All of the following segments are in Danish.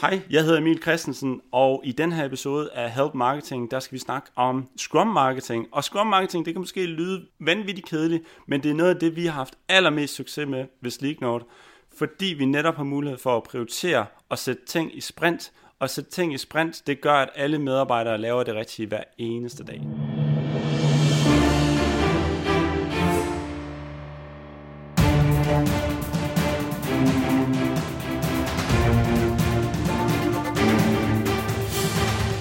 Hej, jeg hedder Emil Christensen, og i den her episode af Help Marketing, der skal vi snakke om Scrum Marketing. Og Scrum Marketing, det kan måske lyde vanvittigt kedeligt, men det er noget af det, vi har haft allermest succes med ved Sleeknote, fordi vi netop har mulighed for at prioritere og sætte ting i sprint. Og sætte ting i sprint, det gør, at alle medarbejdere laver det rigtige hver eneste dag.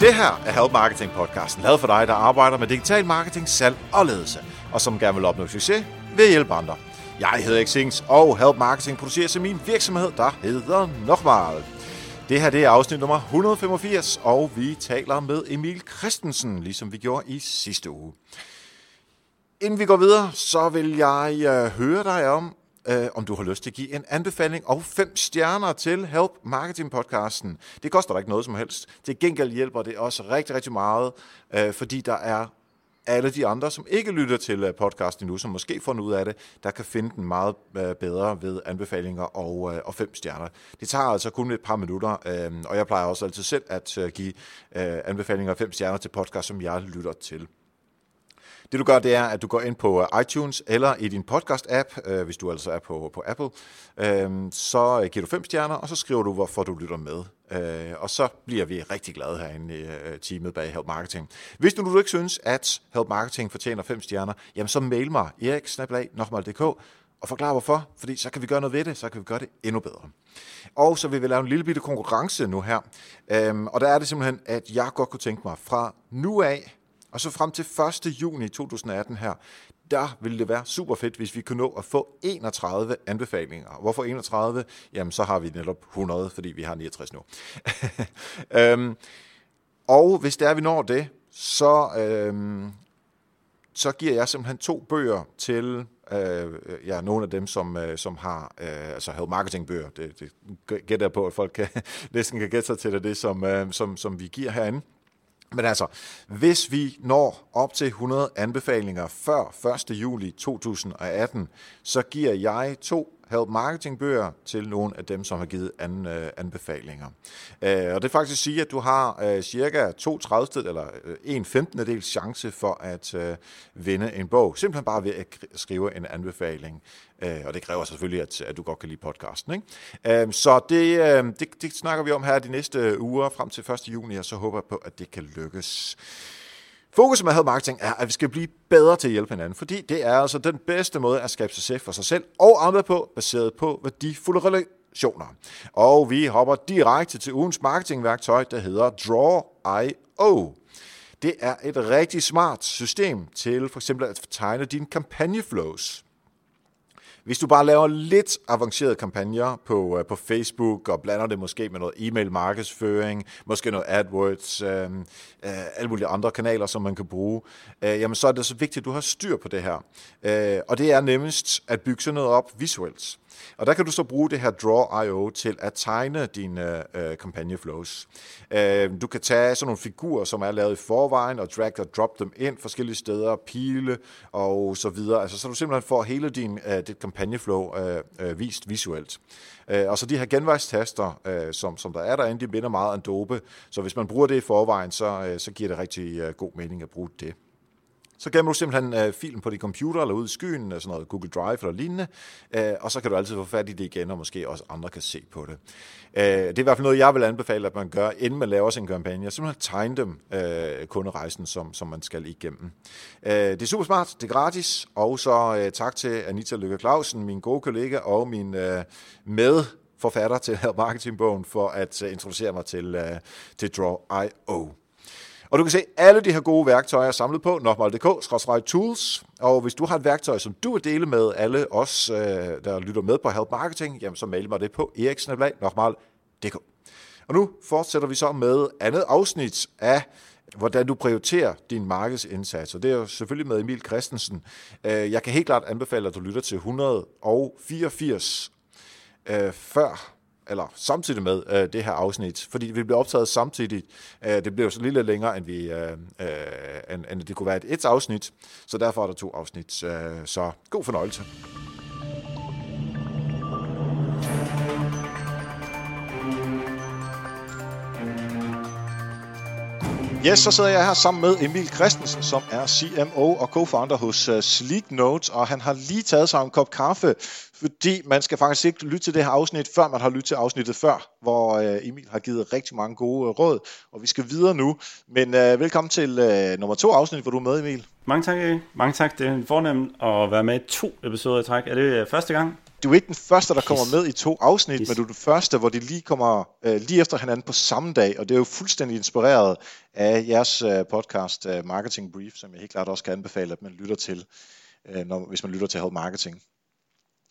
Det her er Help Marketing podcasten, lavet for dig, der arbejder med digital marketing, salg og ledelse, og som gerne vil opnå succes ved at hjælpe andre. Jeg hedder Xings, og Help Marketing producerer til min virksomhed, der hedder Nokmal. Det her det er afsnit nummer 185, og vi taler med Emil Christensen, ligesom vi gjorde i sidste uge. Inden vi går videre, så vil jeg øh, høre dig om, øh, om du har lyst til at give en anbefaling og fem stjerner til Help Marketing podcasten. Det koster dig ikke noget som helst. Til gengæld hjælper det også rigtig, rigtig meget, øh, fordi der er alle de andre, som ikke lytter til øh, podcasten nu, som måske får noget ud af det, der kan finde den meget øh, bedre ved anbefalinger og, øh, og fem stjerner. Det tager altså kun et par minutter, øh, og jeg plejer også altid selv at give anbefalinger og fem stjerner til podcast, som jeg lytter til. Det du gør, det er, at du går ind på øh, iTunes eller i din podcast-app, øh, hvis du altså er på, på Apple, øhm, øh, så giver du fem stjerner, og så skriver du, hvorfor du lytter med. Øh, og så bliver vi rigtig glade herinde i øh, teamet bag Help Marketing. Hvis du nu ikke synes, at Help Marketing fortjener fem stjerner, jamen så mail mig erik.dk og forklar hvorfor, fordi så kan vi gøre noget ved det, så kan vi gøre det endnu bedre. Og så vil vi lave en lille bitte konkurrence nu her. Øhm, og der er det simpelthen, at jeg godt kunne tænke mig fra nu af, og så frem til 1. juni 2018 her, der ville det være super fedt, hvis vi kunne nå at få 31 anbefalinger. Hvorfor 31? Jamen, så har vi netop 100, fordi vi har 69 nu. øhm, og hvis det er, vi når det, så, øhm, så giver jeg simpelthen to bøger til øh, ja, nogle af dem, som, øh, som har øh, altså marketing marketingbøger. Det, det gætter jeg på, at folk kan, næsten kan gætte sig til det, det som, øh, som, som vi giver herinde. Men altså, hvis vi når op til 100 anbefalinger før 1. juli 2018, så giver jeg to Help Marketing bøger til nogle af dem, som har givet an, øh, anbefalinger. Øh, og det faktisk sige, at du har øh, cirka 2 30 eller øh, en 15. del chance for at øh, vinde en bog, simpelthen bare ved at skrive en anbefaling. Øh, og det kræver selvfølgelig, at, at du godt kan lide podcasten. Ikke? Øh, så det, øh, det, det snakker vi om her de næste uger frem til 1. juni, og så håber jeg på, at det kan lykkes. Fokus med Help Marketing er, at vi skal blive bedre til at hjælpe hinanden, fordi det er altså den bedste måde at skabe succes for sig selv og andre på, baseret på værdifulde relationer. Og vi hopper direkte til ugens marketingværktøj, der hedder Draw.io. Det er et rigtig smart system til for eksempel at tegne dine kampagneflows. Hvis du bare laver lidt avancerede kampagner på, øh, på Facebook og blander det måske med noget e-mail markedsføring, måske noget AdWords, øh, øh, alle mulige andre kanaler, som man kan bruge, øh, jamen så er det så vigtigt, at du har styr på det her. Øh, og det er nemmest at bygge sådan noget op visuelt. Og der kan du så bruge det her Draw.io til at tegne dine uh, kampagneflows. Øh, du kan tage sådan nogle figurer, som er lavet i forvejen, og drag og drop dem ind forskellige steder, pile og så videre. Altså, så du simpelthen får hele din, øh, dit kampagneflow øh, øh, vist visuelt. Øh, og så de her genvejstaster, øh, som, som der er derinde, de minder meget om Adobe. Så hvis man bruger det i forvejen, så, øh, så giver det rigtig øh, god mening at bruge det. Så gemmer du simpelthen øh, filen på din computer eller ud i skyen, øh, sådan noget Google Drive eller lignende, øh, og så kan du altid få fat i det igen, og måske også andre kan se på det. Øh, det er i hvert fald noget, jeg vil anbefale, at man gør, inden man laver sin kampagne. Simpelthen tegne dem øh, kunderejsen, som, som man skal igennem. Øh, det er super smart, det er gratis, og så øh, tak til Anita Lykke Clausen, min gode kollega og min øh, med forfatter til marketingbogen for at øh, introducere mig til, øh, til Draw.io. Og du kan se alle de her gode værktøjer samlet på nokmal.dk-tools. Og hvis du har et værktøj, som du vil dele med alle os, øh, der lytter med på Help Marketing, jamen så mail mig det på eriksnablag.nokmal.dk. Og nu fortsætter vi så med andet afsnit af hvordan du prioriterer din markedsindsats. Og det er jo selvfølgelig med Emil Christensen. Øh, jeg kan helt klart anbefale, at du lytter til 184 øh, før eller samtidig med øh, det her afsnit, fordi vi blev optaget samtidig. Øh, det blev så lidt længere, end, vi, øh, øh, end, end det kunne være et, et afsnit, så derfor er der to afsnit. Øh, så god fornøjelse. Yes, så sidder jeg her sammen med Emil Christensen, som er CMO og co-founder hos uh, Sleek Notes, og han har lige taget sig en kop kaffe, fordi man skal faktisk ikke lytte til det her afsnit, før man har lyttet til afsnittet før, hvor uh, Emil har givet rigtig mange gode uh, råd, og vi skal videre nu. Men uh, velkommen til uh, nummer to afsnit, hvor du er med, Emil. Mange tak, Mange tak. Det er fornemt at være med i to episoder i træk. Er det første gang? Du er ikke den første, der kommer med i to afsnit, men du er den første, hvor de lige kommer øh, lige efter hinanden på samme dag, og det er jo fuldstændig inspireret af jeres øh, podcast øh, Marketing Brief, som jeg helt klart også kan anbefale, at man lytter til, øh, når, hvis man lytter til Help Marketing.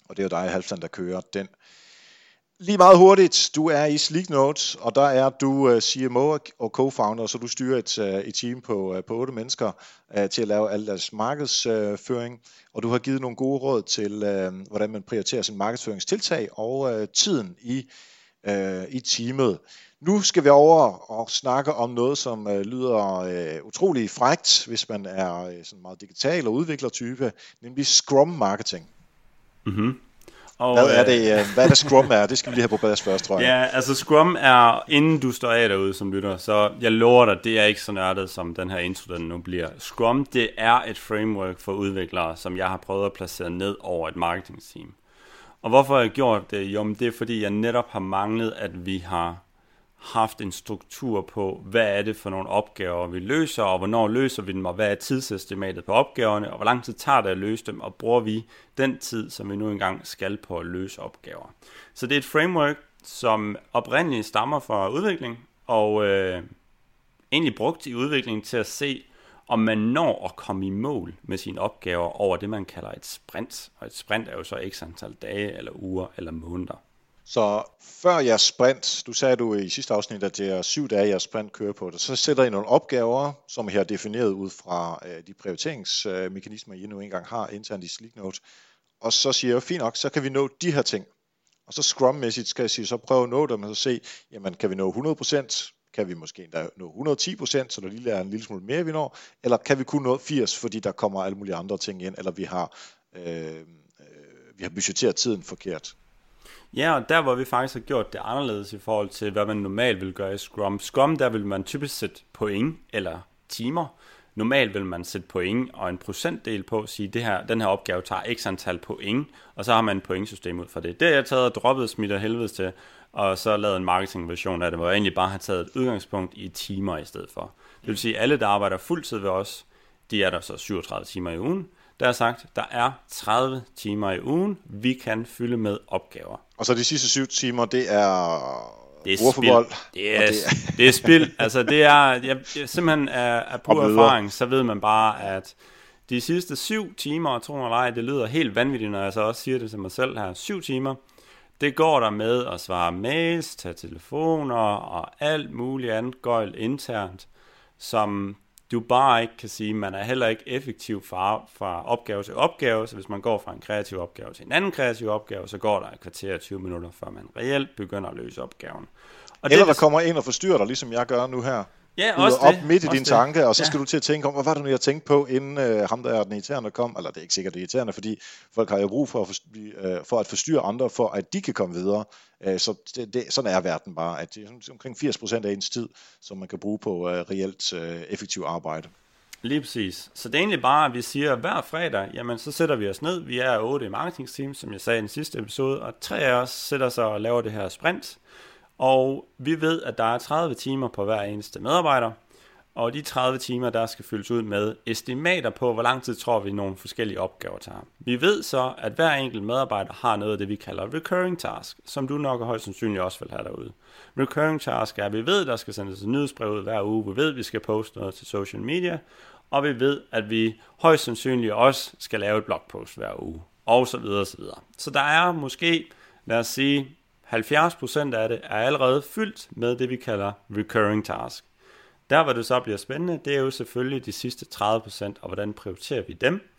Og det er jo dig, Halvstand, der kører den. Lige meget hurtigt, du er i Sleek Notes, og der er du øh, CMO og co-founder, så du styrer et, øh, et team på, øh, på otte mennesker til at lave al deres markedsføring, og du har givet nogle gode råd til, hvordan man prioriterer sin markedsføringstiltag og tiden i, i teamet. Nu skal vi over og snakke om noget, som lyder utrolig frægt, hvis man er sådan meget digital og udviklertype, nemlig Scrum Marketing. Mm-hmm. Og, hvad, er det, øh, hvad er det Scrum er? Det skal vi lige have på plads først, tror jeg. Ja, altså Scrum er, inden du står af derude som lytter, så jeg lover dig, det er ikke så nørdet, som den her intro, den nu bliver. Scrum, det er et framework for udviklere, som jeg har prøvet at placere ned over et marketingteam. Og hvorfor har jeg gjort det? Jo, det er fordi, jeg netop har manglet, at vi har haft en struktur på, hvad er det for nogle opgaver, vi løser, og hvornår løser vi dem, og hvad er tidsestimatet på opgaverne, og hvor lang tid tager det at løse dem, og bruger vi den tid, som vi nu engang skal på at løse opgaver. Så det er et framework, som oprindeligt stammer fra udvikling, og øh, egentlig brugt i udviklingen til at se, om man når at komme i mål med sine opgaver over det, man kalder et sprint. Og et sprint er jo så x antal dage, eller uger, eller måneder. Så før jeres sprint, du sagde du i sidste afsnit, at det er syv dage, jeres sprint kører på det, så sætter I nogle opgaver, som her er defineret ud fra øh, de prioriteringsmekanismer, I nu engang har internt i Sleeknote, og så siger jeg, fint nok, så kan vi nå de her ting. Og så scrummæssigt skal jeg sige, så prøv at nå dem, og så se, jamen kan vi nå 100%, kan vi måske endda nå 110%, så der lige er en lille smule mere, vi når, eller kan vi kun nå 80%, fordi der kommer alle mulige andre ting ind, eller vi har, øh, øh, vi har budgetteret tiden forkert. Ja, og der hvor vi faktisk har gjort det anderledes i forhold til, hvad man normalt vil gøre i Scrum. Scrum, der vil man typisk sætte point eller timer. Normalt vil man sætte point og en procentdel på, sige, det her, den her opgave tager x antal point, og så har man et pointsystem ud fra det. Det har jeg taget og droppet smidt og helvedes til, og så lavet en marketingversion af det, hvor jeg egentlig bare har taget et udgangspunkt i timer i stedet for. Det vil sige, at alle, der arbejder fuldtid ved os, de er der så 37 timer i ugen, der er sagt, der er 30 timer i ugen, vi kan fylde med opgaver. Og så de sidste syv timer, det er det er spil. Det er, det er, det er spil. Altså det er, jeg, jeg, simpelthen af, af pur erfaring, så ved man bare, at de sidste syv timer, tror jeg nej, det lyder helt vanvittigt, når jeg så også siger det til mig selv her, syv timer, det går der med at svare mails, tage telefoner og alt muligt andet gøjl internt, som du bare ikke kan sige, man er heller ikke effektiv fra, fra opgave til opgave, så hvis man går fra en kreativ opgave til en anden kreativ opgave, så går der et kvarter 20 minutter, før man reelt begynder at løse opgaven. Og Eller det, der kommer ind og forstyrrer dig, ligesom jeg gør nu her. Ja, også op det, midt i din det. tanke, og så skal ja. du til at tænke om, hvad var det nu, jeg tænkte på, inden øh, ham, der er den irriterende, kom. Eller det er ikke sikkert, det er irriterende, fordi folk har jo brug for at, forstyrre, øh, for at forstyrre andre, for at de kan komme videre. Øh, så det, det, sådan er verden bare, at det er omkring 80% af ens tid, som man kan bruge på øh, reelt øh, effektivt arbejde. Lige præcis. Så det er egentlig bare, at vi siger, at hver fredag, jamen så sætter vi os ned. Vi er otte i marketingsteam, som jeg sagde i den sidste episode, og tre af os sætter sig og laver det her sprint. Og vi ved, at der er 30 timer på hver eneste medarbejder. Og de 30 timer, der skal fyldes ud med estimater på, hvor lang tid tror vi nogle forskellige opgaver tager. Vi ved så, at hver enkelt medarbejder har noget af det, vi kalder recurring task, som du nok højst sandsynligt også vil have derude. Recurring task er, at vi ved, at der skal sendes et nyhedsbrev ud hver uge. Vi ved, at vi skal poste noget til social media og vi ved, at vi højst sandsynligt også skal lave et blogpost hver uge, og så videre, og så videre. Så der er måske, lad os sige, 70% af det er allerede fyldt med det, vi kalder recurring task. Der, hvor det så bliver spændende, det er jo selvfølgelig de sidste 30%, og hvordan prioriterer vi dem.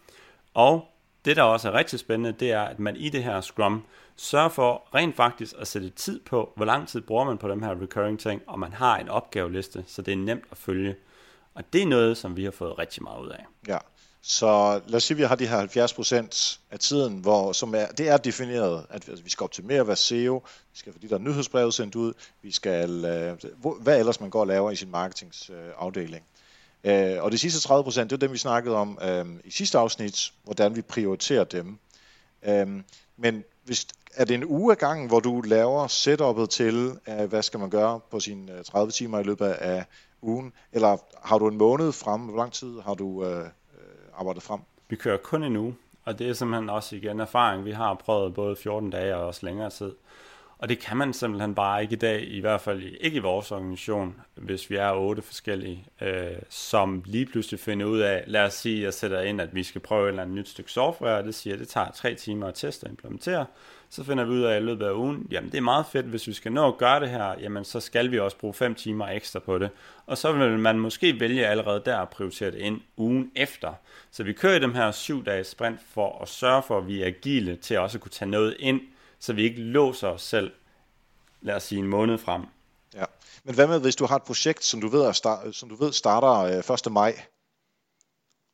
Og det, der også er rigtig spændende, det er, at man i det her Scrum sørger for rent faktisk at sætte tid på, hvor lang tid bruger man på dem her recurring ting, og man har en opgaveliste, så det er nemt at følge. Og det er noget, som vi har fået rigtig meget ud af. Ja, så lad os sige, at vi har de her 70 procent af tiden, hvor, som er, det er defineret, at vi skal optimere hvad SEO, vi skal få de der nyhedsbreve sendt ud, vi skal, øh, hvad ellers man går og laver i sin marketingsafdeling. Øh, og de sidste 30 procent, det er dem, vi snakkede om øh, i sidste afsnit, hvordan vi prioriterer dem. Øh, men hvis, er det en uge af gangen, hvor du laver setup'et til, øh, hvad skal man gøre på sine øh, 30 timer i løbet af ugen, eller har du en måned frem? Hvor lang tid har du øh, arbejdet frem? Vi kører kun en uge, og det er simpelthen også igen erfaring. Vi har prøvet både 14 dage og også længere tid. Og det kan man simpelthen bare ikke i dag, i hvert fald ikke i vores organisation, hvis vi er otte forskellige, øh, som lige pludselig finder ud af, lad os sige, at jeg sætter ind, at vi skal prøve et eller andet nyt stykke software, og det siger, at det tager tre timer at teste og implementere. Så finder vi ud af i løbet af ugen, jamen det er meget fedt, hvis vi skal nå at gøre det her, jamen så skal vi også bruge fem timer ekstra på det. Og så vil man måske vælge allerede der at prioritere det ind ugen efter. Så vi kører i dem her syv dages sprint for at sørge for, at vi er agile til også at kunne tage noget ind, så vi ikke låser os selv, lad os sige, en måned frem. Ja. Men hvad med, hvis du har et projekt, som du ved, start, som du ved starter øh, 1. Maj,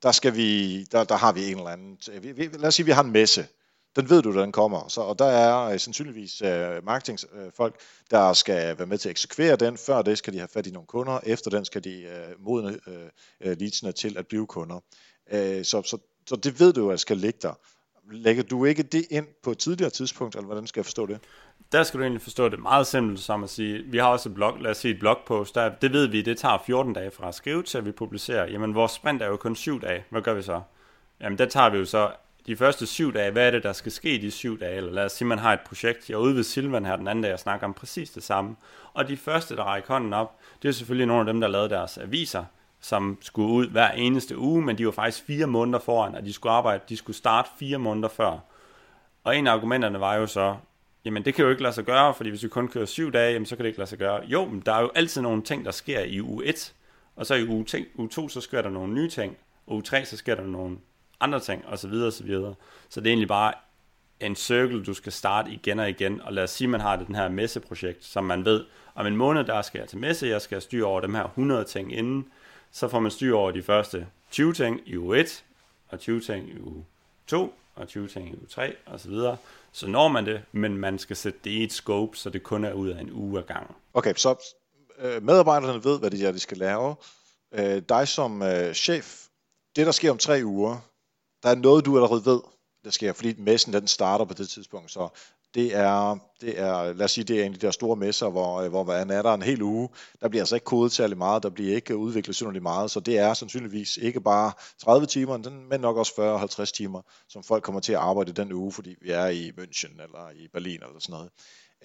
der, skal vi, der, der har vi en eller anden, lad os sige, vi har en messe, den ved du, den kommer. Så, og der er øh, sandsynligvis øh, uh, marketingfolk, uh, der skal være med til at eksekvere den. Før det skal de have fat i nogle kunder. Efter den skal de uh, modne uh, leadsene til at blive kunder. Uh, så, så, så det ved du, at skal ligge der. Lægger du ikke det ind på et tidligere tidspunkt, eller hvordan skal jeg forstå det? Der skal du egentlig forstå det meget simpelt som at sige, vi har også et blog, lad os sige et blogpost, der, det ved vi, det tager 14 dage fra at skrive til at vi publicerer. Jamen vores sprint er jo kun 7 dage, hvad gør vi så? Jamen der tager vi jo så de første syv dage, hvad er det, der skal ske de syv dage? Eller lad os sige, man har et projekt, jeg er ude ved Silvan her den anden dag, jeg snakker om præcis det samme. Og de første, der rækker hånden op, det er selvfølgelig nogle af dem, der lavede deres aviser, som skulle ud hver eneste uge, men de var faktisk fire måneder foran, og de skulle arbejde, de skulle starte fire måneder før. Og en af argumenterne var jo så, jamen det kan jo ikke lade sig gøre, fordi hvis vi kun kører syv dage, jamen så kan det ikke lade sig gøre. Jo, men der er jo altid nogle ting, der sker i uge 1, og så i uge, uge 2, så sker der nogle nye ting, og uge 3, så sker der nogle andre ting, og så videre, og så videre. Så det er egentlig bare en cirkel, du skal starte igen og igen, og lad os sige, man har det, den her messeprojekt, som man ved, om en måned, der skal jeg til messe, jeg skal styre over dem her 100 ting inden, så får man styr over de første 20 ting i uge 1, og 20 ting i uge 2, og 20 ting i uge 3, og så videre. Så når man det, men man skal sætte det i et scope, så det kun er ud af en uge ad gangen. Okay, så øh, medarbejderne ved, hvad det er, de skal lave. Øh, dig som øh, chef, det der sker om tre uger, der er noget, du allerede ved, der sker, fordi messen den starter på det tidspunkt, så det er, det er, lad os sige, det er en af de der store messer, hvor, øh, hvor man er der en hel uge. Der bliver altså ikke kodet særlig meget, der bliver ikke udviklet synderligt meget, så det er sandsynligvis ikke bare 30 timer, men nok også 40-50 timer, som folk kommer til at arbejde den uge, fordi vi er i München eller i Berlin eller sådan noget.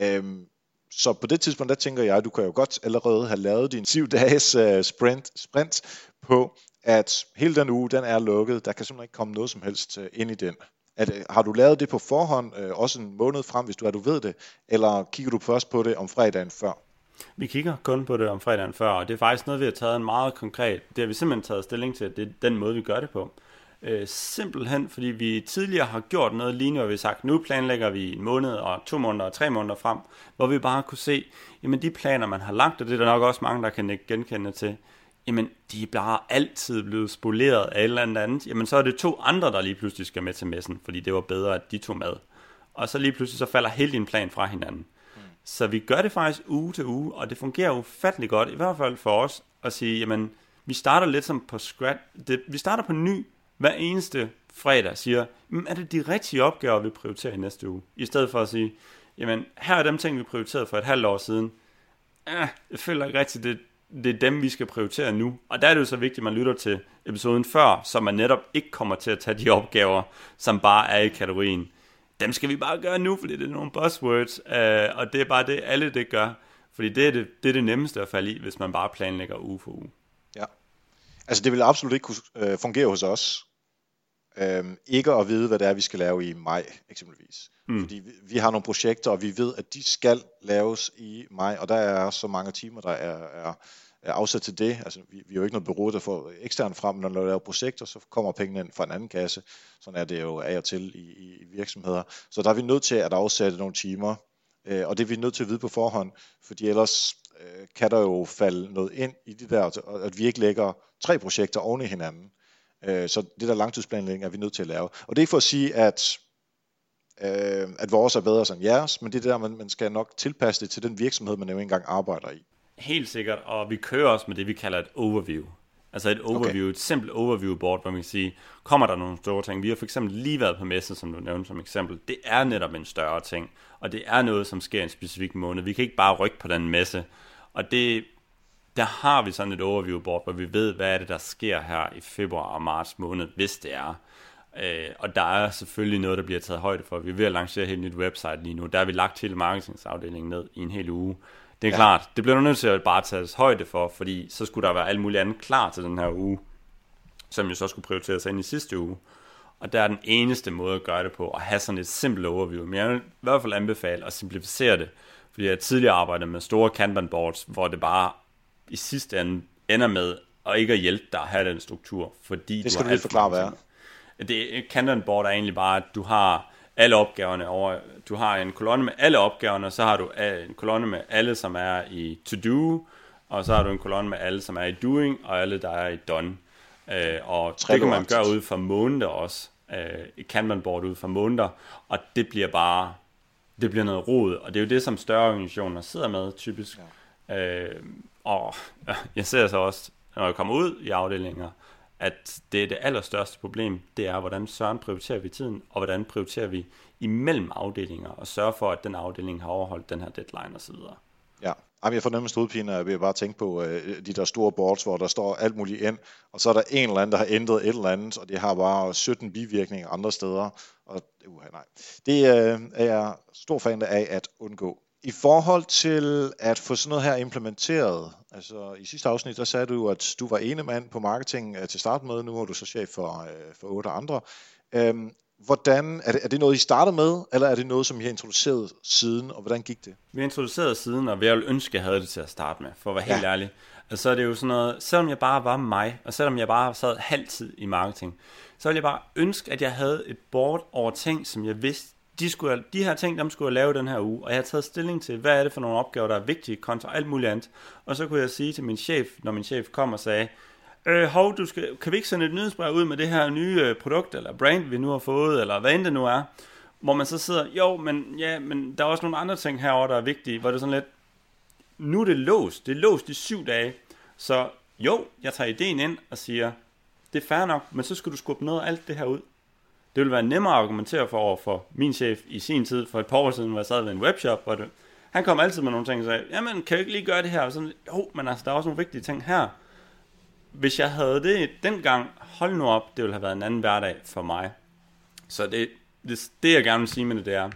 Øhm, så på det tidspunkt, der tænker jeg, at du kan jo godt allerede have lavet din 7 dages uh, sprint, sprint på, at hele den uge, den er lukket. Der kan simpelthen ikke komme noget som helst øh, ind i den. At, øh, har du lavet det på forhånd, øh, også en måned frem, hvis du er, du ved det, eller kigger du først på det om fredagen før? Vi kigger kun på det om fredagen før, og det er faktisk noget, vi har taget en meget konkret, det har vi simpelthen taget stilling til, at det er den måde, vi gør det på. Øh, simpelthen fordi vi tidligere har gjort noget lignende, hvor vi har sagt, nu planlægger vi en måned og to måneder og tre måneder frem, hvor vi bare kunne se, jamen de planer, man har lagt, og det er der nok også mange, der kan genkende til, jamen de er bare altid blevet spoleret af et eller andet, jamen så er det to andre, der lige pludselig skal med til messen, fordi det var bedre, at de tog med. Og så lige pludselig så falder hele din plan fra hinanden. Mm. Så vi gør det faktisk uge til uge, og det fungerer ufattelig godt, i hvert fald for os, at sige, jamen vi starter lidt som på scratch, det, vi starter på ny hver eneste fredag, siger, er det de rigtige opgaver, vi prioriterer i næste uge? I stedet for at sige, jamen her er dem ting, vi prioriterede for et halvt år siden. Eh, jeg føler ikke rigtigt, det, det er dem, vi skal prioritere nu. Og der er det jo så vigtigt, at man lytter til episoden før, så man netop ikke kommer til at tage de opgaver, som bare er i kategorien. Dem skal vi bare gøre nu, fordi det er nogle buzzwords, øh, og det er bare det, alle det gør. Fordi det er det, det er det nemmeste at falde i, hvis man bare planlægger uge for uge. Ja. Altså det vil absolut ikke kunne øh, fungere hos os. Øhm, ikke at vide, hvad det er, vi skal lave i maj, eksempelvis. Mm. Fordi vi, vi har nogle projekter, og vi ved, at de skal laves i maj, og der er så mange timer, der er, er, er afsat til det. Altså, vi, vi er jo ikke noget bureau, der får ekstern frem, når man laver projekter, så kommer pengene ind fra en anden kasse. Sådan er det jo af og til i, i, i virksomheder. Så der er vi nødt til at afsætte nogle timer, øh, og det er vi nødt til at vide på forhånd, fordi ellers øh, kan der jo falde noget ind i det der, at vi ikke lægger tre projekter oven i hinanden. Øh, så det der langtidsplanlægning er vi nødt til at lave. Og det er for at sige, at øh, at vores er bedre end jeres, men det er der, man, man skal nok tilpasse det til den virksomhed, man jo engang arbejder i. Helt sikkert, og vi kører også med det, vi kalder et overview. Altså et overview, okay. et simpelt overview board, hvor man kan sige, kommer der nogle store ting. Vi har for eksempel lige været på messe, som du nævnte som eksempel. Det er netop en større ting, og det er noget, som sker en specifik måned. Vi kan ikke bare rykke på den messe. Og det, der har vi sådan et overview board, hvor vi ved, hvad er det, der sker her i februar og marts måned, hvis det er. Øh, og der er selvfølgelig noget, der bliver taget højde for. Vi er ved at lancere et helt nyt website lige nu. Der har vi lagt hele marketingsafdelingen ned i en hel uge. Det er ja. klart, det bliver du nødt til at bare tage højde for, fordi så skulle der være alt muligt andet klar til den her uge, som jo så skulle prioriteres ind i sidste uge. Og der er den eneste måde at gøre det på, at have sådan et simpelt overview. Men jeg vil i hvert fald anbefale at simplificere det, fordi jeg tidligere arbejdet med store Kanban boards, hvor det bare i sidste ende ender med at ikke at hjælpe dig at have den struktur, fordi det skal du, du lige forklare, hvad er. Det, Kanban board er egentlig bare, at du har alle opgaverne over, du har en kolonne med alle opgaverne, og så har du en kolonne med alle, som er i to do, og så har du en kolonne med alle, som er i doing, og alle, der er i done. Øh, og det kan man gøre ud fra måneder også. Øh, kan man board ud fra måneder, og det bliver bare, det bliver noget rod, og det er jo det, som større organisationer sidder med, typisk. Ja. Øh, og jeg ser så også, når jeg kommer ud i afdelinger, at det er det allerstørste problem, det er, hvordan søren prioriterer vi tiden, og hvordan prioriterer vi imellem afdelinger, og sørge for, at den afdeling har overholdt den her deadline osv. Ja, Jamen, jeg får nemmest hovedpine vil bare tænke på øh, de der store boards, hvor der står alt muligt ind, og så er der en eller anden, der har ændret et eller andet, og det har bare 17 bivirkninger andre steder. Og, uh, nej. Det øh, er jeg stor fan af at undgå. I forhold til at få sådan noget her implementeret, altså i sidste afsnit, der sagde du, at du var ene mand på marketing øh, til start med, nu er du så chef for, øh, for otte andre. Øhm, hvordan, er det, er det noget, I startede med, eller er det noget, som I har introduceret siden, og hvordan gik det? Vi har introduceret siden, og jeg ville ønske, at jeg havde det til at starte med, for at være helt ja. ærlig. Altså, så er det jo sådan noget, selvom jeg bare var mig, og selvom jeg bare sad halvtid i marketing, så ville jeg bare ønske, at jeg havde et board over ting, som jeg vidste, de, skulle, de her ting, dem skulle jeg lave den her uge, og jeg har taget stilling til, hvad er det for nogle opgaver, der er vigtige kontra alt muligt andet. Og så kunne jeg sige til min chef, når min chef kom og sagde, øh, hov, du skal, kan vi ikke sende et nyhedsbrev ud med det her nye øh, produkt, eller brand, vi nu har fået, eller hvad end det nu er, hvor man så sidder, jo, men, ja, men der er også nogle andre ting herover der er vigtige, hvor det er sådan lidt, nu er det låst, det er låst i syv dage, så jo, jeg tager ideen ind og siger, det er fair nok, men så skal du skubbe noget af alt det her ud. Det ville være nemmere at argumentere for over for min chef i sin tid, for et par år siden, hvor jeg sad ved en webshop, og det, han kom altid med nogle ting og sagde, jamen, kan jeg ikke lige gøre det her? Og sådan, jo, men altså, der er også nogle vigtige ting her. Hvis jeg havde det dengang, hold nu op, det ville have været en anden hverdag for mig. Så det, det, det jeg gerne vil sige med det, det er,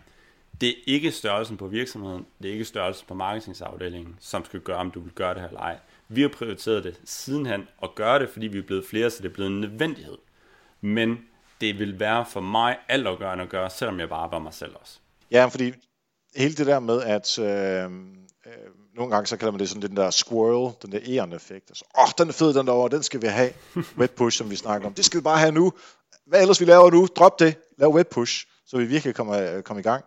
det er ikke størrelsen på virksomheden, det er ikke størrelsen på marketingsafdelingen, som skal gøre, om du vil gøre det her eller ej. Vi har prioriteret det sidenhen og gøre det, fordi vi er blevet flere, så det er blevet en nødvendighed. Men det vil være for mig altafgørende at gøre, selvom jeg bare var mig selv også. Ja, fordi hele det der med, at øh, øh, nogle gange så kalder man det sådan den der squirrel, den der eon effekt. Altså, åh, oh, den er fed, den derovre, den skal vi have. Web push, som vi snakker om. Det skal vi bare have nu. Hvad ellers vi laver nu? Drop det. Lav web push, så vi virkelig kommer, kommer i gang.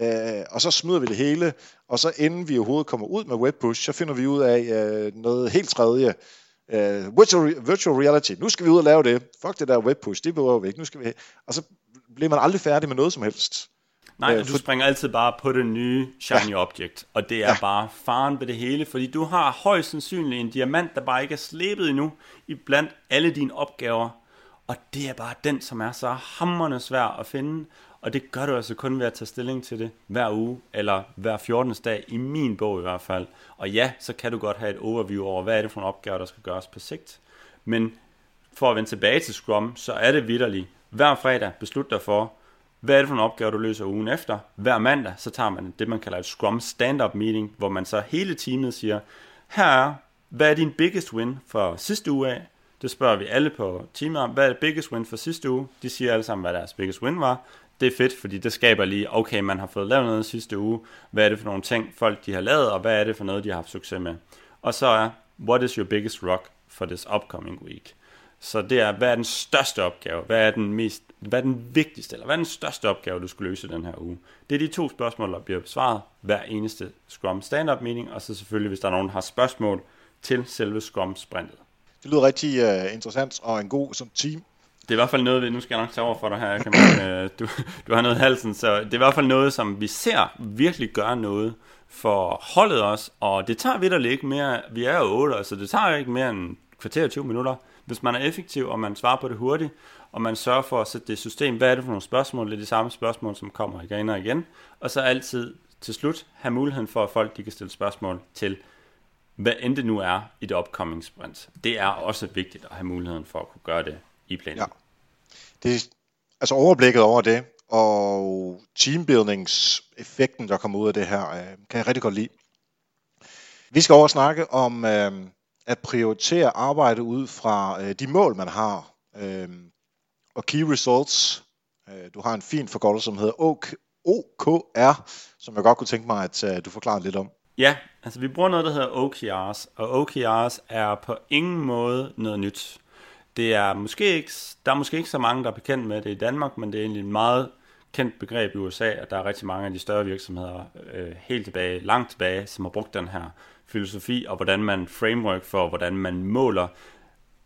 Øh, og så smider vi det hele, og så inden vi overhovedet kommer ud med web push, så finder vi ud af øh, noget helt tredje, Uh, virtual, virtual reality. Nu skal vi ud og lave det. Fuck det der web push, det behøver vi ikke. Nu skal vi... Og så bliver man aldrig færdig med noget som helst. Nej, uh, du for... springer altid bare på det nye shiny ja. object, og det er ja. bare faren ved det hele, fordi du har højst sandsynligt en diamant, der bare ikke er slæbet endnu, i blandt alle dine opgaver, og det er bare den, som er så hammerende svær at finde, og det gør du altså kun ved at tage stilling til det hver uge, eller hver 14. dag, i min bog i hvert fald. Og ja, så kan du godt have et overview over, hvad er det for en opgave, der skal gøres på sigt. Men for at vende tilbage til Scrum, så er det vidderligt. Hver fredag beslut dig for, hvad er det for en opgave, du løser ugen efter. Hver mandag, så tager man det, man kalder et Scrum stand-up meeting, hvor man så hele teamet siger, her er, hvad er din biggest win for sidste uge af? Det spørger vi alle på teamet om. Hvad er det biggest win for sidste uge? De siger alle sammen, hvad deres biggest win var det er fedt, fordi det skaber lige, okay, man har fået lavet noget sidste uge, hvad er det for nogle ting, folk de har lavet, og hvad er det for noget, de har haft succes med. Og så er, what is your biggest rock for this upcoming week? Så det er, hvad er den største opgave? Hvad er den mest, hvad er den vigtigste, eller hvad er den største opgave, du skulle løse den her uge? Det er de to spørgsmål, der bliver besvaret hver eneste Scrum stand-up meeting, og så selvfølgelig, hvis der er nogen, der har spørgsmål til selve Scrum sprintet. Det lyder rigtig uh, interessant og en god som team det er i hvert fald noget, nu skal jeg nok tage over for dig her, kan man, du, du har noget i halsen, så det er i hvert fald noget, som vi ser virkelig gøre noget for holdet os, og det tager vidt ikke mere, vi er jo 8, så det tager ikke mere end kvarter 20 minutter, hvis man er effektiv, og man svarer på det hurtigt, og man sørger for at sætte det system, hvad er det for nogle spørgsmål, det er de samme spørgsmål, som kommer igen og igen, og så altid til slut have muligheden for, at folk de kan stille spørgsmål til, hvad end det nu er i det upcoming sprint. Det er også vigtigt at have muligheden for at kunne gøre det i planen. Ja. Det er, altså overblikket over det, og teambuildingseffekten, der kommer ud af det her, øh, kan jeg rigtig godt lide. Vi skal over og snakke om øh, at prioritere arbejde ud fra øh, de mål, man har. Øh, og key results. Øh, du har en fin forkortelse, som hedder OKR, som jeg godt kunne tænke mig, at øh, du forklarer lidt om. Ja, altså vi bruger noget, der hedder OKRs, og OKRs er på ingen måde noget nyt. Det er måske ikke, der er måske ikke så mange, der er bekendt med det i Danmark, men det er egentlig et meget kendt begreb i USA, at der er rigtig mange af de større virksomheder øh, helt tilbage, langt tilbage, som har brugt den her filosofi, og hvordan man framework for, hvordan man måler,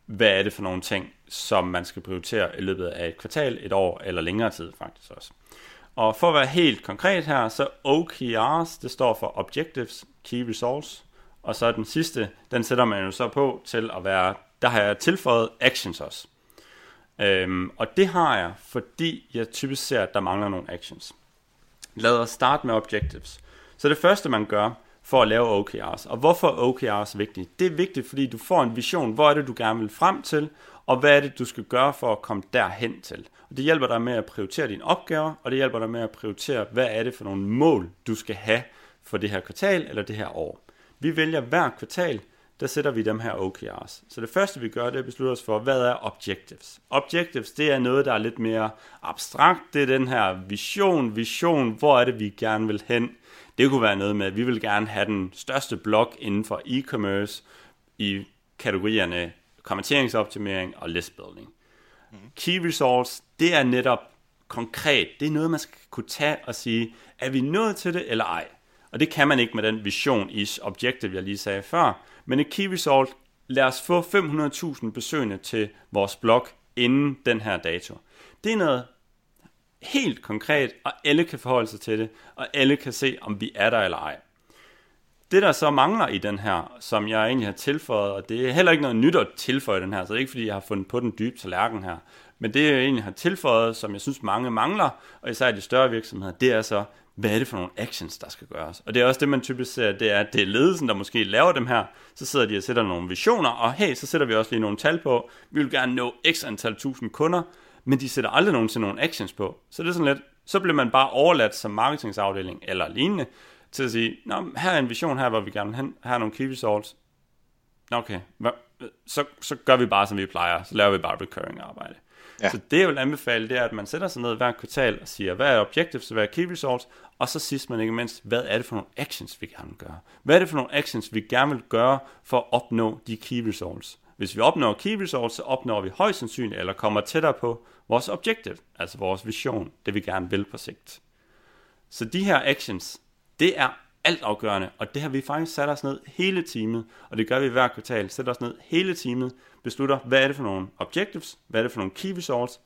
hvad er det for nogle ting, som man skal prioritere i løbet af et kvartal, et år eller længere tid faktisk også. Og for at være helt konkret her, så OKRs, det står for Objectives, Key Results, og så den sidste, den sætter man jo så på til at være, der har jeg tilføjet Actions også. Øhm, og det har jeg, fordi jeg typisk ser, at der mangler nogle actions. Lad os starte med Objectives. Så det første man gør, for at lave OKRs. Og hvorfor er OKRs vigtigt? Det er vigtigt, fordi du får en vision. Hvor er det, du gerne vil frem til? Og hvad er det, du skal gøre for at komme derhen til? Og det hjælper dig med at prioritere dine opgaver, og det hjælper dig med at prioritere, hvad er det for nogle mål, du skal have for det her kvartal eller det her år. Vi vælger hver kvartal, der sætter vi dem her OKRs. Så det første vi gør, det er at beslutte os for, hvad er objectives? Objectives, det er noget, der er lidt mere abstrakt. Det er den her vision, vision, hvor er det, vi gerne vil hen? Det kunne være noget med, at vi vil gerne have den største blog inden for e-commerce i kategorierne kommenteringsoptimering og listbuilding. Mm. Key results, det er netop konkret. Det er noget, man skal kunne tage og sige, er vi nået til det eller ej? Og det kan man ikke med den vision i objective, jeg lige sagde før. Men et key result, lad os få 500.000 besøgende til vores blog inden den her dato. Det er noget helt konkret, og alle kan forholde sig til det, og alle kan se, om vi er der eller ej. Det, der så mangler i den her, som jeg egentlig har tilføjet, og det er heller ikke noget nyt at tilføje den her, så det er ikke fordi, jeg har fundet på den dybe tallerken her, men det, jeg egentlig har tilføjet, som jeg synes mange mangler, og især i de større virksomheder, det er så, hvad er det for nogle actions, der skal gøres? Og det er også det, man typisk ser, det er, at det er ledelsen, der måske laver dem her. Så sidder de og sætter nogle visioner, og hey, så sætter vi også lige nogle tal på. Vi vil gerne nå x antal tusind kunder, men de sætter aldrig nogen til nogle actions på. Så det er sådan lidt, så bliver man bare overladt som marketingsafdeling eller lignende, til at sige, Nå, her er en vision her, hvor vi gerne hen, her er nogle key results. Okay, så, så gør vi bare, som vi plejer, så laver vi bare recurring arbejde. Ja. Så det jeg vil anbefale, det er, at man sætter sig ned hver kvartal og siger, hvad er objectives, hvad er key results, og så sidst men ikke mindst, hvad er det for nogle actions, vi gerne vil gøre? Hvad er det for nogle actions, vi gerne vil gøre for at opnå de key results? Hvis vi opnår key results, så opnår vi højst sandsynligt, eller kommer tættere på vores objective, altså vores vision, det vi gerne vil på sigt. Så de her actions, det er altafgørende, og det har vi faktisk sat os ned hele timen, og det gør vi hver kvartal, sætter os ned hele timen, beslutter, hvad er det for nogle objectives, hvad er det for nogle key results,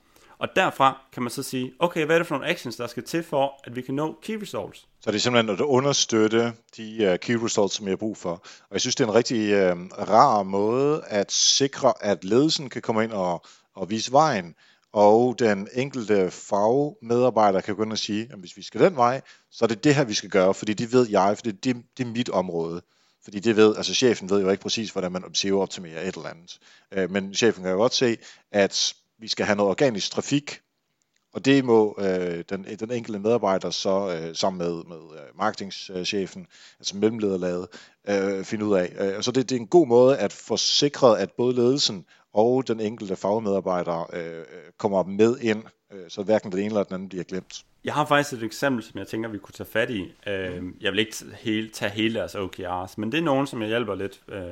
og derfra kan man så sige, okay, hvad er det for nogle actions, der skal til for, at vi kan nå key results? Så det er simpelthen at understøtte de uh, key results, som jeg har brug for. Og jeg synes, det er en rigtig uh, rar måde at sikre, at ledelsen kan komme ind og, og vise vejen, og den enkelte fagmedarbejder kan gå ind og sige, at hvis vi skal den vej, så er det det her, vi skal gøre, fordi det ved jeg, for det, det, det er mit område. Fordi det ved, altså chefen ved jo ikke præcis, hvordan man SEO-optimerer et eller andet. Øh, men chefen kan jo godt se, at vi skal have noget organisk trafik, og det må øh, den, den enkelte medarbejder så øh, sammen med, med øh, marketingchefen, altså mellemlederlaget, øh, finde ud af. Øh, så det, det er en god måde at få sikret, at både ledelsen og den enkelte fagmedarbejder øh, øh, kommer med ind, øh, så hverken den ene eller den anden bliver glemt. Jeg har faktisk et eksempel, som jeg tænker, vi kunne tage fat i. Øh, jeg vil ikke hele, tage hele deres OKRs, men det er nogen, som jeg hjælper lidt øh,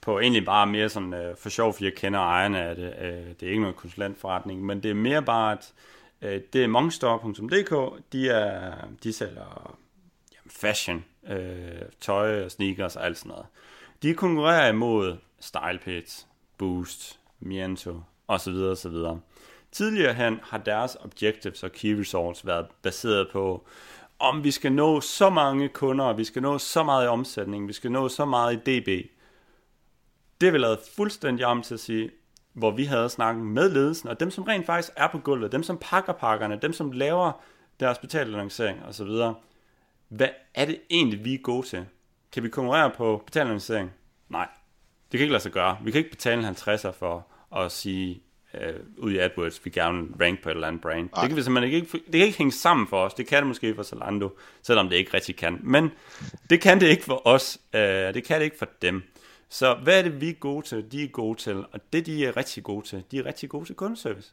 på egentlig bare mere sådan øh, for sjov, fordi jeg kender ejerne af det. Øh, det er ikke noget konsulentforretning, men det er mere bare, at øh, det er mongstore.dk, de, er, de sælger jamen, fashion, øh, tøj, sneakers og alt sådan noget. De konkurrerer imod StylePits, Boost, Miento osv. så så. Tidligere hen har deres objectives og key results været baseret på, om vi skal nå så mange kunder, vi skal nå så meget i omsætning, vi skal nå så meget i DB. Det er vi lavet fuldstændig om til at sige, hvor vi havde snakket med ledelsen, og dem som rent faktisk er på gulvet, dem som pakker pakkerne, dem som laver deres betalaannoncering osv. Hvad er det egentlig, vi er gode til? Kan vi konkurrere på betalaannoncering? Nej, det kan ikke lade sig gøre. Vi kan ikke betale en 50'er for at sige, øh, ud i AdWords, vi gerne rank på et eller andet brand. Nej. Det kan vi simpelthen ikke, det kan ikke hænge sammen for os. Det kan det måske for Zalando, selvom det ikke rigtig kan. Men det kan det ikke for os. Øh, det kan det ikke for dem. Så hvad er det, vi er gode til? De er gode til, og det de er rigtig gode til, de er rigtig gode til kundeservice.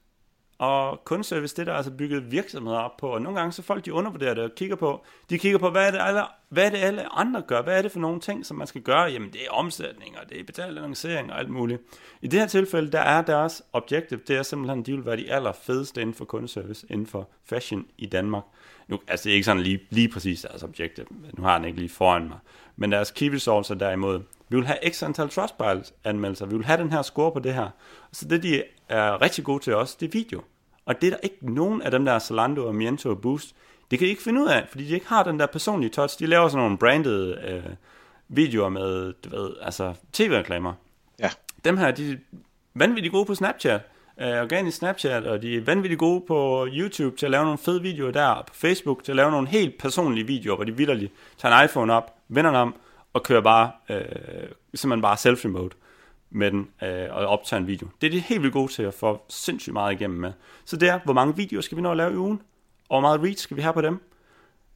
Og kundeservice, det der er altså bygget virksomheder op på, og nogle gange så folk de undervurderer det og kigger på, de kigger på, hvad er det alle, hvad er det alle andre gør? Hvad er det for nogle ting, som man skal gøre? Jamen det er omsætning, og det er betalt annoncering og alt muligt. I det her tilfælde, der er deres objektiv, det er simpelthen, de vil være de allerfedeste inden for kundeservice, inden for fashion i Danmark. Nu, altså det er ikke sådan lige, lige præcis deres objektiv, nu har den ikke lige foran mig. Men deres key results er derimod, vi vil have x antal Trustpilot-anmeldelser. Vi vil have den her score på det her. Så det, de er rigtig gode til også, det er video. Og det er der ikke nogen af dem, der er Zalando og Miento og Boost, det kan de ikke finde ud af, fordi de ikke har den der personlige touch. De laver sådan nogle branded øh, videoer med, du ved, altså tv-reklamer. Ja. Dem her, de er vanvittigt gode på Snapchat, øh, organisk Snapchat, og de er vanvittigt gode på YouTube til at lave nogle fede videoer der, og på Facebook til at lave nogle helt personlige videoer, hvor de vidderligt tager en iPhone op, vender den om, og kører bare, øh, simpelthen bare selfie mode med den, øh, og optager en video. Det er de helt vildt gode til at få sindssygt meget igennem med. Så det er, hvor mange videoer skal vi nå at lave i ugen? Og hvor meget reach skal vi have på dem?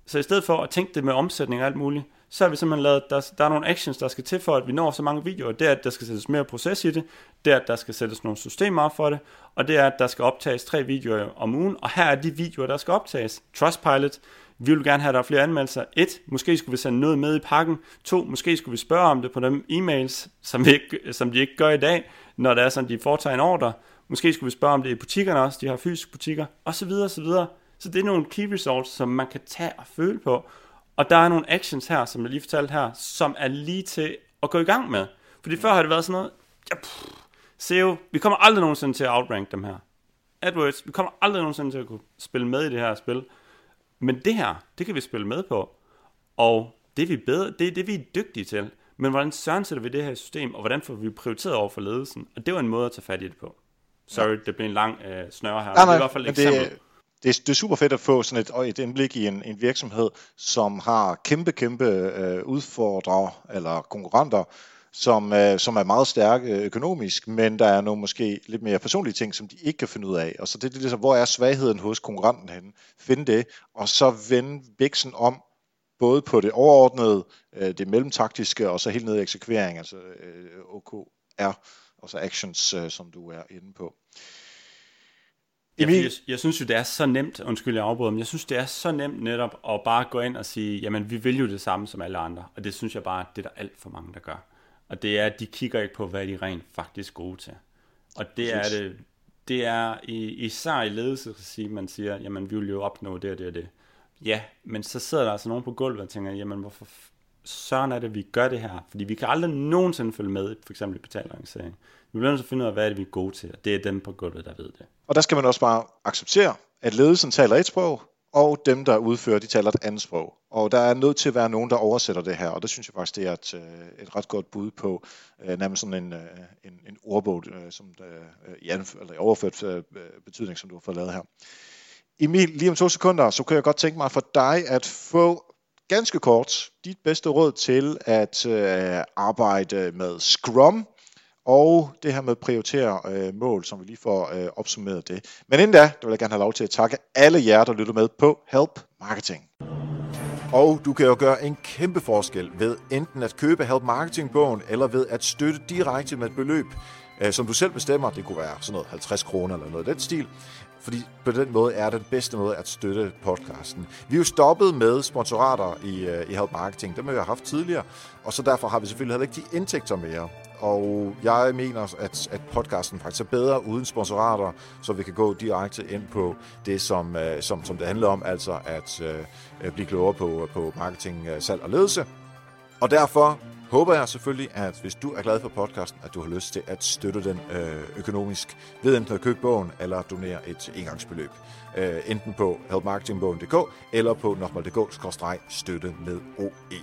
Så i stedet for at tænke det med omsætning og alt muligt, så har vi simpelthen lavet, der, der er nogle actions, der skal til for, at vi når så mange videoer. Det er, at der skal sættes mere proces i det, det er, at der skal sættes nogle systemer op for det, og det er, at der skal optages tre videoer om ugen, og her er de videoer, der skal optages. Trustpilot, vi vil gerne have, at der er flere anmeldelser. Et, måske skulle vi sende noget med i pakken. To, måske skulle vi spørge om det på dem e-mails, som, vi ikke, som de ikke gør i dag, når det er sådan, de foretager en ordre. Måske skulle vi spørge om det i butikkerne også, de har fysiske butikker, og så videre, og så videre. Så det er nogle key results, som man kan tage og føle på. Og der er nogle actions her, som jeg lige fortalte her, som er lige til at gå i gang med. Fordi før har det været sådan noget, ja, pff, SEO, vi kommer aldrig nogensinde til at outrank dem her. AdWords, vi kommer aldrig nogensinde til at kunne spille med i det her spil. Men det her, det kan vi spille med på. Og det er vi, bedre, det er det, vi er dygtige til. Men hvordan søren sætter vi det her system, og hvordan får vi prioriteret over for ledelsen? Og det var en måde at tage fat i det på. Sorry, ja. det blev en lang øh, snøre her. Nej, nej, det er i hvert fald et eksempel. Det, det, er, det er super fedt at få sådan et, et indblik i en, en virksomhed, som har kæmpe, kæmpe øh, udfordrere eller konkurrenter, som, øh, som er meget stærke økonomisk, men der er nogle måske lidt mere personlige ting, som de ikke kan finde ud af. Og så det er ligesom, hvor er svagheden hos konkurrenten henne? Find det, og så vende biksen om, både på det overordnede, øh, det mellemtaktiske, og så helt ned i eksekvering, altså øh, OKR, og så actions, øh, som du er inde på. Ja, jeg, jeg synes jo, det er så nemt, undskyld jeg afbryder, men jeg synes, det er så nemt netop at bare gå ind og sige, jamen vi vil jo det samme som alle andre, og det synes jeg bare, det er der alt for mange, der gør. Og det er, at de kigger ikke på, hvad de rent faktisk gode til. Og det er det, det er i, især i ledelse, man siger, jamen vi vil jo opnå det og det og det. Ja, men så sidder der altså nogen på gulvet og tænker, jamen hvorfor søren er det, vi gør det her? Fordi vi kan aldrig nogensinde følge med, for eksempel i betalingsering. Vi bliver nødt til at finde ud af, hvad er det, vi er gode til, og det er dem på gulvet, der ved det. Og der skal man også bare acceptere, at ledelsen taler et sprog, og dem, der udfører, de taler et andet sprog. Og der er nødt til at være nogen, der oversætter det her, og det synes jeg faktisk, det er et, øh, et ret godt bud på, øh, nærmest sådan en, øh, en, en ordbog, som der, i, eller i overført betydning, som du har fået lavet her. Emil, lige om to sekunder, så kan jeg godt tænke mig for dig at få ganske kort dit bedste råd til at arbejde med Scrum, og det her med at prioritere øh, mål, som vi lige får øh, opsummeret det. Men inden da, der vil jeg gerne have lov til at takke alle jer, der lytter med på Help Marketing. Og du kan jo gøre en kæmpe forskel ved enten at købe Help Marketing-bogen, eller ved at støtte direkte med et beløb, øh, som du selv bestemmer. Det kunne være sådan noget 50 kroner eller noget af den stil fordi på den måde er det den bedste måde at støtte podcasten. Vi er jo stoppet med sponsorater i, øh, i Help Marketing, dem har vi haft tidligere, og så derfor har vi selvfølgelig heller ikke de indtægter mere. Og jeg mener, at, at podcasten faktisk er bedre uden sponsorater, så vi kan gå direkte ind på det, som, øh, som, som det handler om, altså at øh, blive klogere på, øh, på marketing, øh, salg og ledelse. Og derfor håber jeg selvfølgelig, at hvis du er glad for podcasten, at du har lyst til at støtte den øh, økonomisk ved enten at købe bogen eller donere et engangsbeløb. Øh, enten på helpmarketingbogen.dk eller på nokmal.dk-støtte med OE.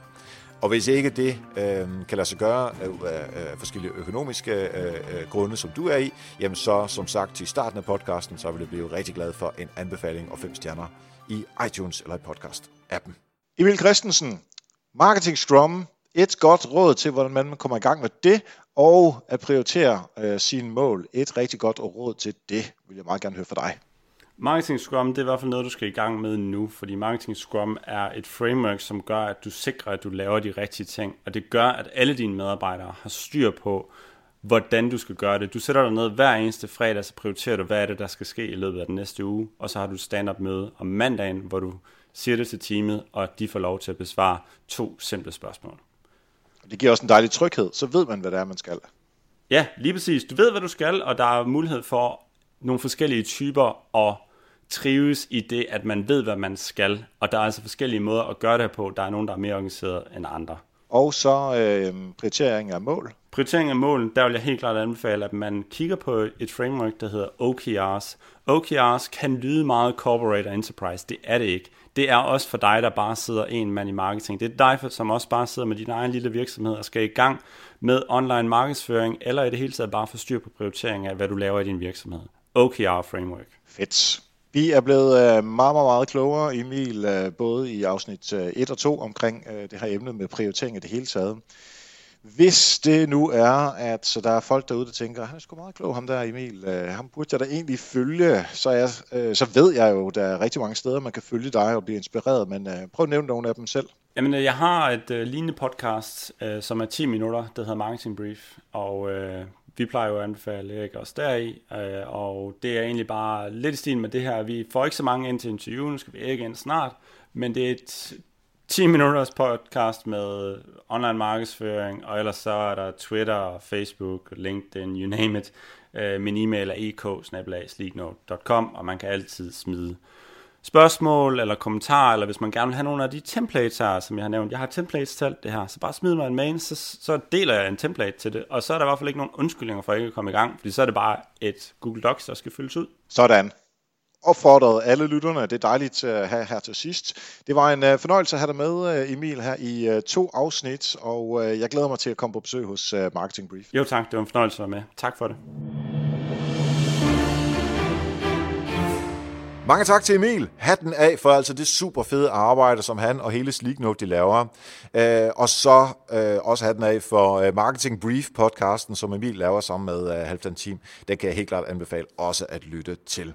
Og hvis ikke det øh, kan lade sig gøre af, øh, øh, forskellige økonomiske øh, øh, grunde, som du er i, jamen så som sagt til starten af podcasten, så vil jeg blive rigtig glad for en anbefaling og fem stjerner i iTunes eller i podcast-appen. Emil Christensen, Marketing Scrum, et godt råd til, hvordan man kommer i gang med det, og at prioritere øh, sine mål. Et rigtig godt råd til det, vil jeg meget gerne høre fra dig. Marketing Scrum, det er i hvert fald noget, du skal i gang med nu, fordi Marketing Scrum er et framework, som gør, at du sikrer, at du laver de rigtige ting, og det gør, at alle dine medarbejdere har styr på, hvordan du skal gøre det. Du sætter dig ned hver eneste fredag, så prioriterer du, hvad er det, der skal ske i løbet af den næste uge, og så har du et stand-up møde om mandagen, hvor du siger det til teamet, og de får lov til at besvare to simple spørgsmål. Det giver også en dejlig tryghed, så ved man, hvad det er, man skal. Ja, lige præcis. Du ved, hvad du skal, og der er mulighed for nogle forskellige typer at trives i det, at man ved, hvad man skal. Og der er altså forskellige måder at gøre det på. Der er nogen, der er mere organiseret end andre. Og så øh, prioritering af mål. Prioritering af mål, der vil jeg helt klart anbefale, at man kigger på et framework, der hedder OKRs. OKRs kan lyde meget corporate og enterprise. Det er det ikke. Det er også for dig, der bare sidder en mand i marketing. Det er dig, som også bare sidder med din egen lille virksomhed og skal i gang med online markedsføring, eller i det hele taget bare få styr på prioritering af, hvad du laver i din virksomhed. OKR framework. Fedt. Vi er blevet øh, meget, meget, meget klogere, Emil, øh, både i afsnit øh, 1 og 2 omkring det her emne med prioritering i det hele taget. Hvis det nu er, at så der er folk derude, der tænker, han er sgu meget klog, ham der Emil, ham burde jeg da egentlig følge, så, jeg, så ved jeg jo, der er rigtig mange steder, man kan følge dig og blive inspireret, men prøv at nævne nogle af dem selv. Jamen, jeg har et uh, lignende podcast, som er 10 minutter, der hedder Marketing Brief, og vi plejer jo at anbefale Erik os deri, øh, og det er egentlig bare lidt i stil med det her. Vi får ikke så mange ind til interviewen, nu skal vi ikke ind snart, men det er et 10 minutters podcast med online markedsføring, og ellers så er der Twitter, Facebook, LinkedIn, you name it. Øh, min e-mail er ek og man kan altid smide spørgsmål eller kommentarer, eller hvis man gerne vil have nogle af de templates her, som jeg har nævnt. Jeg har templates til alt det her, så bare smid mig en mail, så, så deler jeg en template til det, og så er der i hvert fald ikke nogen undskyldninger for ikke at komme i gang, fordi så er det bare et Google Docs, der skal fyldes ud. Sådan. Opfordret alle lytterne, det er dejligt at have her til sidst. Det var en uh, fornøjelse at have dig med, uh, Emil, her i uh, to afsnit, og jeg glæder mig til at komme på besøg hos Marketing Brief. Jo tak, det var en fornøjelse at være med. Tak for det. Mange tak til Emil. Hatten af for altså det super fede arbejde, som han og hele Sleeknote de laver. Øh, og så øh, også hatten af for øh, Marketing Brief podcasten, som Emil laver sammen med øh, Halvdan Team. Den kan jeg helt klart anbefale også at lytte til.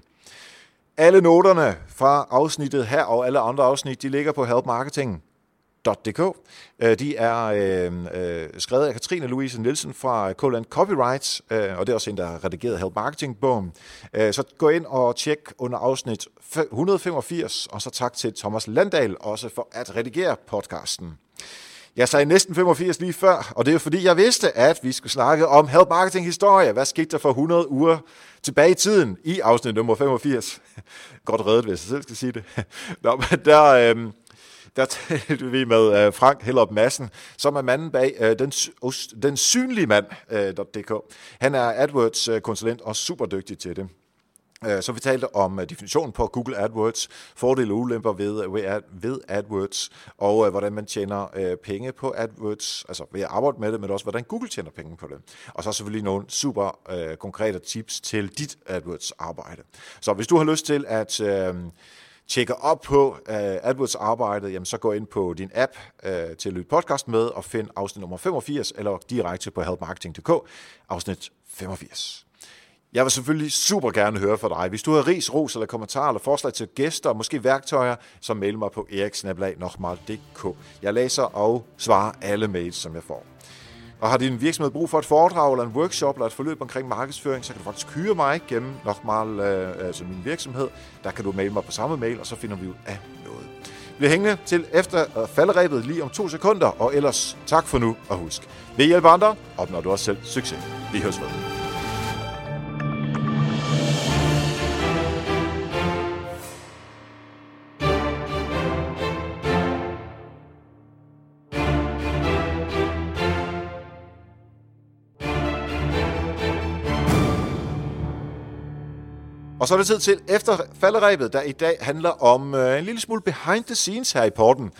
Alle noterne fra afsnittet her og alle andre afsnit, de ligger på Help Marketing Dk. Øh, de er øh, øh, skrevet af Katrine Louise Nielsen fra Coland Copyrights, øh, og det er også en, der har redigeret Help Marketing-bogen. Øh, så gå ind og tjek under afsnit 185, og så tak til Thomas Landal også for at redigere podcasten. Jeg sagde næsten 85 lige før, og det er fordi, jeg vidste, at vi skulle snakke om Help Marketing historie. Hvad skete der for 100 uger tilbage i tiden i afsnit nummer 85? Godt reddet, hvis jeg selv skal sige det. Nå, men der, øh, der talte vi med øh, Frank Hellup Madsen, som er manden bag øh, den, den synlige mand.dk. Øh, Han er AdWords-konsulent og super dygtig til det. Så vi talte om definitionen på Google AdWords, fordele og ulemper ved, ved AdWords, og hvordan man tjener penge på AdWords, altså ved at arbejde med det, men også hvordan Google tjener penge på det. Og så selvfølgelig nogle super konkrete tips til dit AdWords-arbejde. Så hvis du har lyst til at... Tjekker op på uh, AdWords-arbejdet, jamen så gå ind på din app uh, til at lytte podcast med og find afsnit nummer 85, eller direkte på helpmarketing.dk, afsnit 85. Jeg vil selvfølgelig super gerne høre fra dig. Hvis du har ris, ros eller kommentarer eller forslag til gæster og måske værktøjer, så mail mig på eriksnablag.dk. Jeg læser og svarer alle mails, som jeg får. Og har din virksomhed brug for et foredrag eller en workshop eller et forløb omkring markedsføring, så kan du faktisk hyre mig gennem Nokmal, øh, altså min virksomhed. Der kan du maile mig på samme mail, og så finder vi ud af noget. Bliv hængende til efter øh, falderæbet lige om to sekunder, og ellers tak for nu, og husk, ved hjælp andre, opnår du også selv succes. Vi høres ved. Og så er det tid til efter falderæbet, der i dag handler om øh, en lille smule behind the scenes her i porten.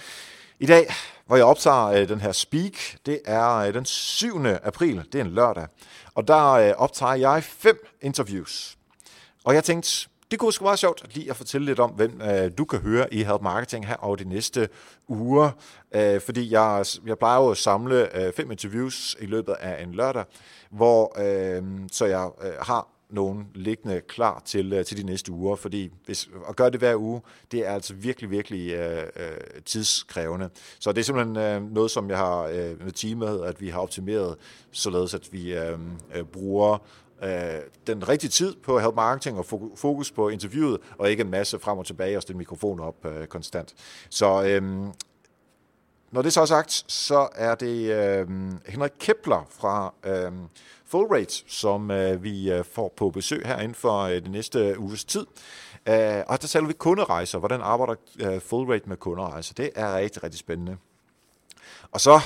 I dag, hvor jeg optager øh, den her speak, det er øh, den 7. april, det er en lørdag. Og der øh, optager jeg fem interviews. Og jeg tænkte, det kunne sgu være sjovt lige at fortælle lidt om, hvem øh, du kan høre i Help Marketing her over de næste uger. Øh, fordi jeg, jeg plejer jo at samle øh, fem interviews i løbet af en lørdag, hvor øh, så jeg øh, har nogen liggende klar til, øh, til de næste uger, fordi hvis, at gøre det hver uge, det er altså virkelig, virkelig øh, øh, tidskrævende. Så det er simpelthen øh, noget, som jeg har øh, med teamet, at vi har optimeret, således at vi øh, øh, bruger øh, den rigtige tid på help marketing og fokus på interviewet, og ikke en masse frem og tilbage og stille mikrofon op øh, konstant. Så øh, når det så er sagt, så er det øh, Henrik Kepler fra øh, Full Rate, som øh, vi øh, får på besøg her inden for øh, næste øh, uges tid. Øh, og der taler vi kunderejser. Hvordan arbejder øh, Full Rate med kunderejser? Det er rigtig, rigtig spændende. Og så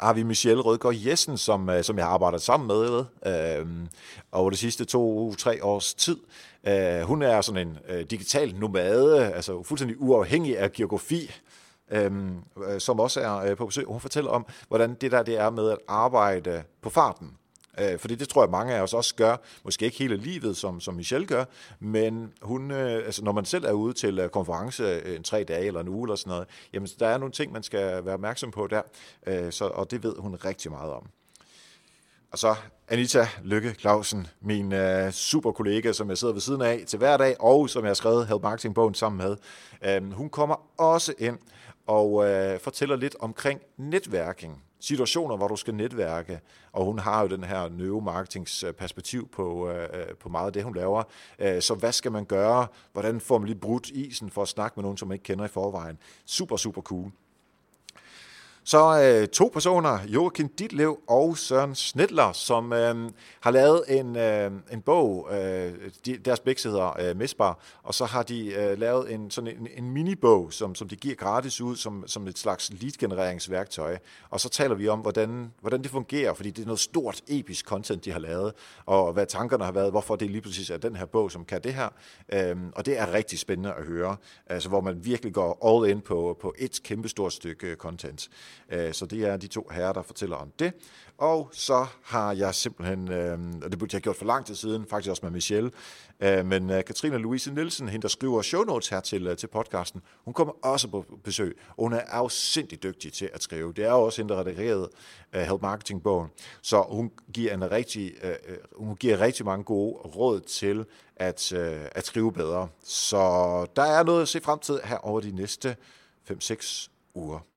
har vi Michelle Rødgaard Jessen, som, øh, som jeg har arbejdet sammen med øh, over de sidste to-tre års tid. Øh, hun er sådan en øh, digital nomade, altså fuldstændig uafhængig af geografi, øh, øh, som også er øh, på besøg. Hun fortæller om, hvordan det der det er med at arbejde på farten. Øh, fordi det tror jeg, mange af os også gør. Måske ikke hele livet, som, som Michelle gør, men hun, øh, altså, når man selv er ude til øh, konference øh, en tre dage eller en uge eller sådan noget, jamen der er nogle ting, man skal være opmærksom på der, øh, så, og det ved hun rigtig meget om. Og så Anita Lykke Clausen, min øh, super kollega, som jeg sidder ved siden af til hver dag, og som jeg har skrevet Help Marketing-bogen sammen med. Øh, hun kommer også ind og øh, fortæller lidt omkring netværking situationer, hvor du skal netværke, og hun har jo den her neuromarketingsperspektiv på, øh, på meget af det, hun laver. Øh, så hvad skal man gøre? Hvordan får man lige brudt isen for at snakke med nogen, som man ikke kender i forvejen? Super, super cool. Så øh, to personer, Joachim Ditlev og Søren Snedler, som øh, har lavet en, øh, en bog, øh, de, deres begge hedder øh, Mesbar, og så har de øh, lavet en, sådan en, en minibog, som, som de giver gratis ud som, som et slags lead-genereringsværktøj. Og så taler vi om, hvordan, hvordan det fungerer, fordi det er noget stort, episk content, de har lavet, og hvad tankerne har været, hvorfor det lige præcis er den her bog, som kan det her. Øh, og det er rigtig spændende at høre, altså hvor man virkelig går all in på, på et kæmpestort stykke øh, content. Øh, så det er de to herrer, der fortæller om det. Og så har jeg simpelthen, øh, og det burde jeg have gjort for lang tid siden, faktisk også med Michelle, øh, men Katrine Louise Nielsen, hende der skriver show notes her til, til podcasten, hun kommer også på besøg, og hun er afsindig dygtig til at skrive. Det er jo også hende, der redigerede Help Marketing-bogen, så hun giver, en rigtig, hun giver rigtig mange gode råd til at, at skrive bedre. Så der er noget at se frem til her over de næste 5-6 uger.